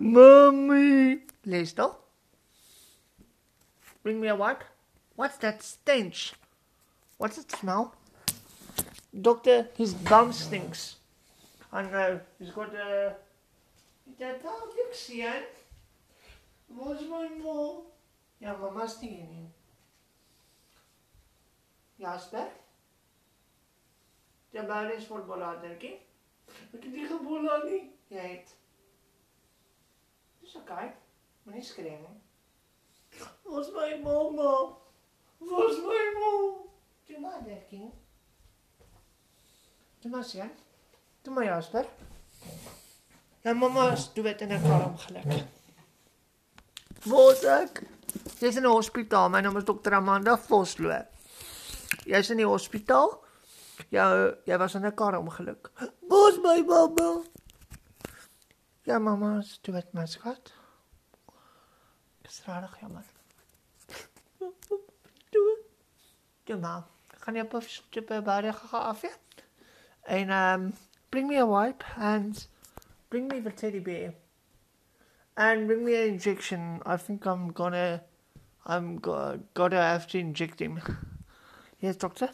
Mommy. Lees toch? Bring me a wipe. What's that stench? What's it smell? Doctor, his bum stinks. I know. He's got a. Dat had ik zien. Was mijn mol? Ja, mama stinkt niet. Jasper? Ja, maar is voor boladerkie. Ik heb die gebola niet. Jy het. Dis okay. Moenie skree nie. Waar's my mamma? Waar's my ma? Toe maar, Derkie. Toe maar, sien. Toe maar, Jasper. Ja, mama is dood in 'n kar-ongeluk. Waar's ek? Jy's in 'n hospitaal. My naam is Dr. Amanda Vosloo. Jy's in die hospitaal? Ja, jy was in 'n kar-ongeluk. Waar's my mamma? Ja, mama is dood, my skat. Dis regtig jammer. Doe. Doe maar. Gaan jy op 'n stoep baie gaan af ja? En um bring me a wipe and bring me the teddy bear. And bring me an injection. I think I'm gonna I'm go- gotta have to inject him. Yes, doctor.